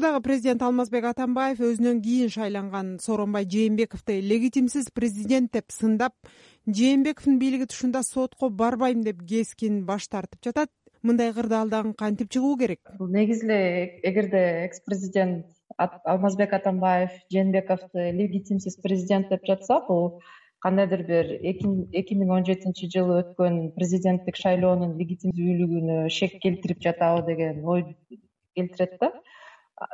мурдагы президент алмазбек атамбаев өзүнөн кийин шайланган сооронбай жээнбековду легитимсиз президент деп сындап жээнбековдун бийлиги тушунда сотко барбайм деп кескин баш тартып жатат. Мындай кырдаалдан кантип чыгуу керек? Бул негизи эле эгерде экс президент алмазбек атамбаев жээнбековду легитимсиз президент деп жатса бул кандайдыр бир эки миң он жетинчи жылы өткөн президенттик шайлоонун легитимдүүлүгүнө шек келтирип жатабы деген ой келтирет да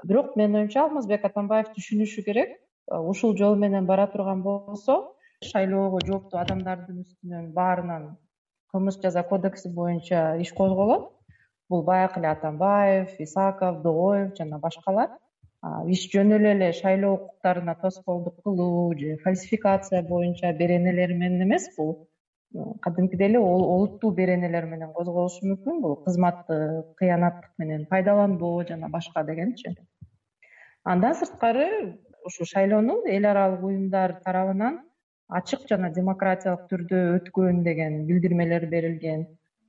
бирок менин оюмча алмазбек атамбаев түшүнүшү керек. Ушул жол менен бара турган болсо шайлоого жооптуу адамдардын үстүнөн баарынан кылмыш жаза кодекси боюнча иш козголот бул баягы эле атамбаев исаков догоев жана башкалар иш жөн эле шайлоо укуктарына тоскоолдук кылуу же фальсификация боюнча беренелер менен эмес бул кадимкидей эле олуттуу беренелер менен козголушу мүмкүн. Бул кызматтык кыянаттык менен пайдаланбоо жана башка дегенчи. Андан сырткары ушул шайлоону эл аралык уюмдар тарабынан ачык жана демократиялык түрдө өткөн деген билдирмелер берилген.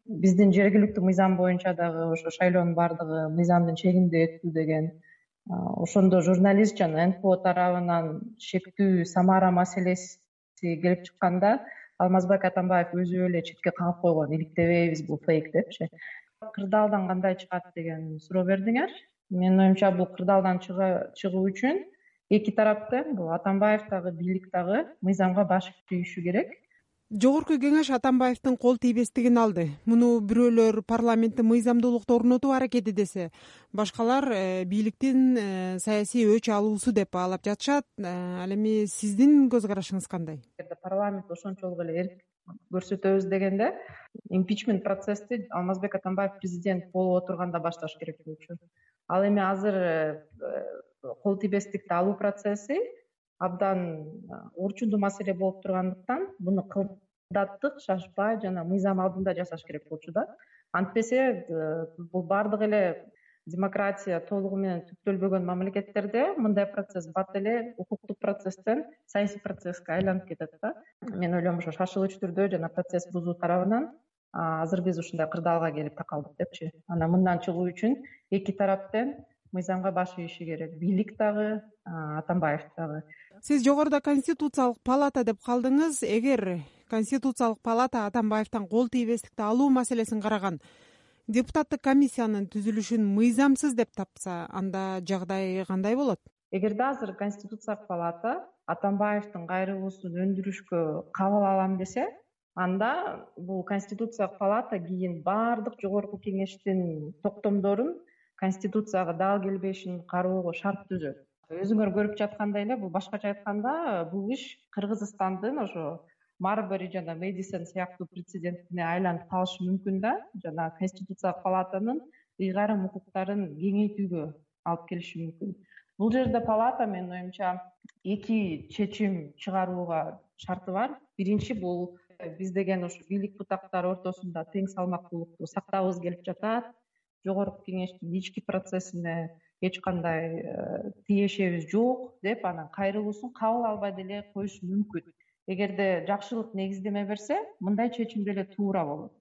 Биздин жергиликтүү мыйзам боюнча дагы ошо шайлоонун баардыгы мыйзамдын чегинде өттү деген ошондо журналист жана нпо тарабынан шектүү самара маселеси келип чыкканда алмазбек атамбаев өзү эле четке кагып койгон иликтебейбиз бул фейк депчи кырдаалдан кандай чыгат деген суроо бердиңер менин оюмча бул кырдаалдан чыгуу үчүн эки тарап тең бул атамбаев дагы бийлик дагы мыйзамга баш ийиши керек жогорку кеңеш атамбаевдин кол тийбестигин алды. Муну бирөөлөр парламентте мыйзамдуулукту орнотуу аракети десе башкалар э, бийликтин э, саясий өч алуусу деп баалап жатышат. Э, ал эми сиздин көз карашыңыз кандай? Эгерде парламент ошончолук эле эрк көрсөтөбүз дегенде импичмент процессти алмазбек атамбаев президент болуп отурганда башташ керек болчу ал эми азыр кол тийбестикти алуу процесси абдан орчундуу маселе болуп тургандыктан муну кылдаттык шашпай жана мыйзам алдында жасаш керек болчу да. Антпесе бул баардык эле демократия толугу менен түптөлбөгөн мамлекеттерде мындай процесс бат эле укуктук процесстен саясий процесске айланып кетет да. Мен ойлойм ошо шашылыч түрдө жана процесс бузуу тарабынан азыр биз ушундай кырдаалга келип такалдык депчи. Анан мындан чыгуу үчүн эки тарап тең мыйзамга баш ийиши керек. Бийлик дагы атамбаев дагы сиз жогоруда конституциялык палата деп калдыңыз. Эгер конституциялык палата атамбаевден кол тийбестикти алуу маселесин караган депутаттык комиссиянын түзүлүшүн мыйзамсыз деп тапса анда жагдай кандай болот? Эгерде азыр конституциялык палата атамбаевдин кайрылуусун өндүрүшкө кабыл алам десе анда бул конституциялык палата кийин баардык жогорку кеңештин токтомдорун конституцияга дал келбешин кароого шарт түзөт өзүңөр көрүп жаткандай эле бул башкача айтканда бул иш кыргызстандын ошо марбери жана мэдисон сыяктуу прецедентине айланып калышы мүмкүн да. Жана конституциялык палатанын ыйгарым укуктарын кеңейтүүгө алып келиши мүмкүн. Бул жерде палата менин оюмча эки чечим чыгарууга шарты бар. Биринчи бул биз деген ушу бийлик бутактары ортосунда тең салмактуулукту сактагыбыз келип жатат. Жогорку кеңештин ички процессине эч кандай э, тиешебиз жок деп анан кайрылуусун кабыл албай деле коюшу мүмкүн. Эгерде жакшылык негиздеме берсе мындай чечим деле туура болот.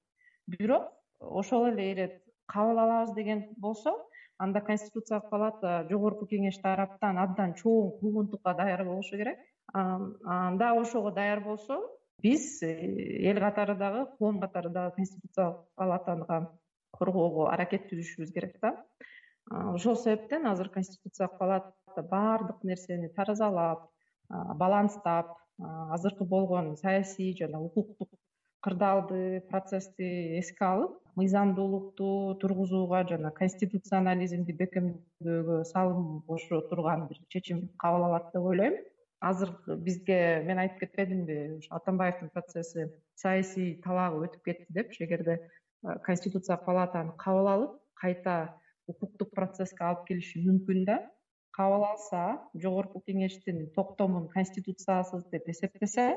Бирок ошол эле ирет кабыл алабыз деген болсо анда конституциялык палата жогорку кеңеш тараптан абдан чоң куугунтукка даяр болушу керек. Анда ошого даяр болсо биз э, эл катары дагы коом катары дагы конституциялык палатага коргоого аракет түзүшүбүз керек да ошол себептен азыр конституциялык палата баардык нерсени таразалап баланстап азыркы болгон саясий жана укуктук кырдаалды процессти эске алып мыйзамдуулукту тургузууга жана конституционализмди бекемдөөгө салым кошо турган бир чечим кабыл алат деп ойлойм. Азыр бизге мен айтып кетпедимби ушу атамбаевдин процесси саясий талаагы өтүп кетти депчи эгерде конституциялык палатаны кабыл алып кайта укуктук процесске алып келиши мүмкүн да? Кабыл алса жогорку кеңештин токтомун конституциясыз деп эсептесе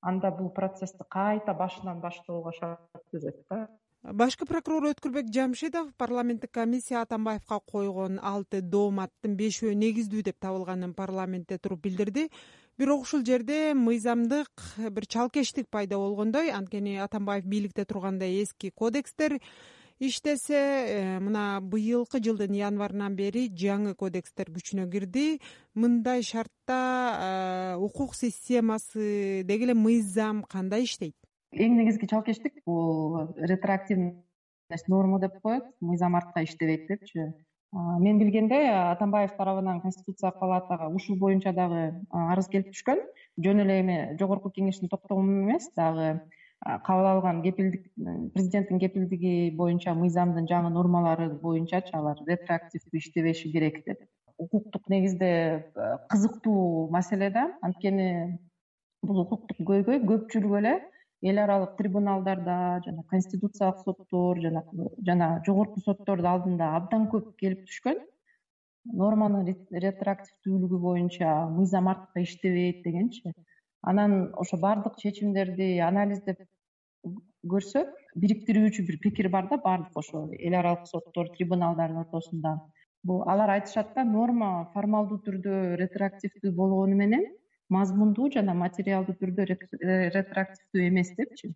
анда бул процессти кайта башынан баштоого шарт түзөт да. Башкы прокурор өткүрбек жамшитов парламенттик комиссия атамбаевка койгон алты дооматтын бешөө негиздүү деп табылганын парламентте туруп билдирди. Бирок ушул жерде мыйзамдык бир чалкештик пайда болгондой. Анткени атамбаев бийликте турганда эски кодекстер иштесе э, мына быйылкы жылдын январынан бери жаңы кодекстер күчүнө кирди. Мындай шартта э, укук системасы деги эле мыйзам кандай иштейт? Эң негизги чалкечтик бул ретроактивность норма деп коет. Мыйзам артка иштебейт депчи мен билгенде атамбаев тарабынан конституциялык палатага ушул боюнча дагы арыз келип түшкөн. Жөн эле эми жогорку кеңештин токтогу эмес дагы кабыл алган кепилдик президенттин кепилдиги боюнча мыйзамдын жаңы нормалары боюнчачы алар ретроактивдүү иштебеши керек деп. Укуктук негизде кызыктуу маселе да. Анткени бул укуктук көйгөй көпчүлүгү эле эл аралык трибуналдарда жана конституциялык соттор жана жана жогорку соттордун алдында абдан көп келип түшкөн. Норманын ретроактивдүүлүгү боюнча мыйзам артка иштебейт дегенчи. Анан ошо баардык чечимдерди анализдеп көрсөк бириктирүүчү бир пикир бар да баардык ошо эл аралык соттор трибуналдардын ортосунда. Бул алар айтышат да норма формалдуу түрдө ретроактивдүү болгону менен мазмундуу жана материалдуу түрдө ретроактивдүү эмес депчи.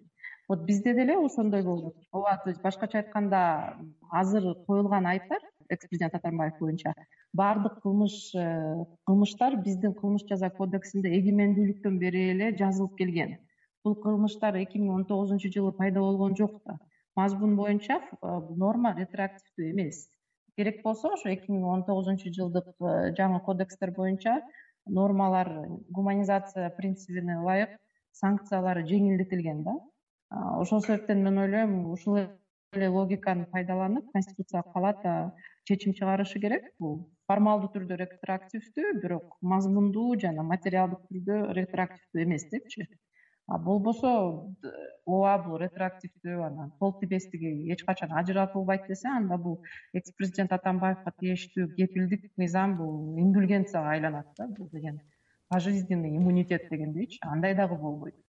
Вот бизде деле ошондой болду. Ооба то есть башкача айтканда азыр коюлган айыптар экс президент атамбаев боюнча баардык кылмыш э, кылмыштар биздин кылмыш жаза кодексинде эгемендүүлүктөн бери эле жазылып келген бул кылмыштар эки миң он тогузунчу жылы пайда болгон жок да. Мазмун боюнча э, норма ретроактивдүү эмес. Керек болсо ошо эки миң он тогузунчу жылдык э, жаңы кодекстер боюнча нормалар гуманизация принцибине ылайык санкциялары жеңилдетилген да. Ошол себептен мен ойлойм ушул эле логиканы пайдаланып конституциялык палата чечим чыгарышы керек. Бул формалдуу түрдө ретроактивдүү бирок мазмундуу жана материалдык түрдө ретроактивдүү эмес депчи болбосо ооба бул ретроактивдүү анан кол тийбестиги эч качан ажыратылбайт десе анда бул экс президент атамбаевка тиештүү кепилдик мыйзам бул индульгенцияга айланат да бул деген пожизненный иммунитет дегендейчи андай дагы болбойт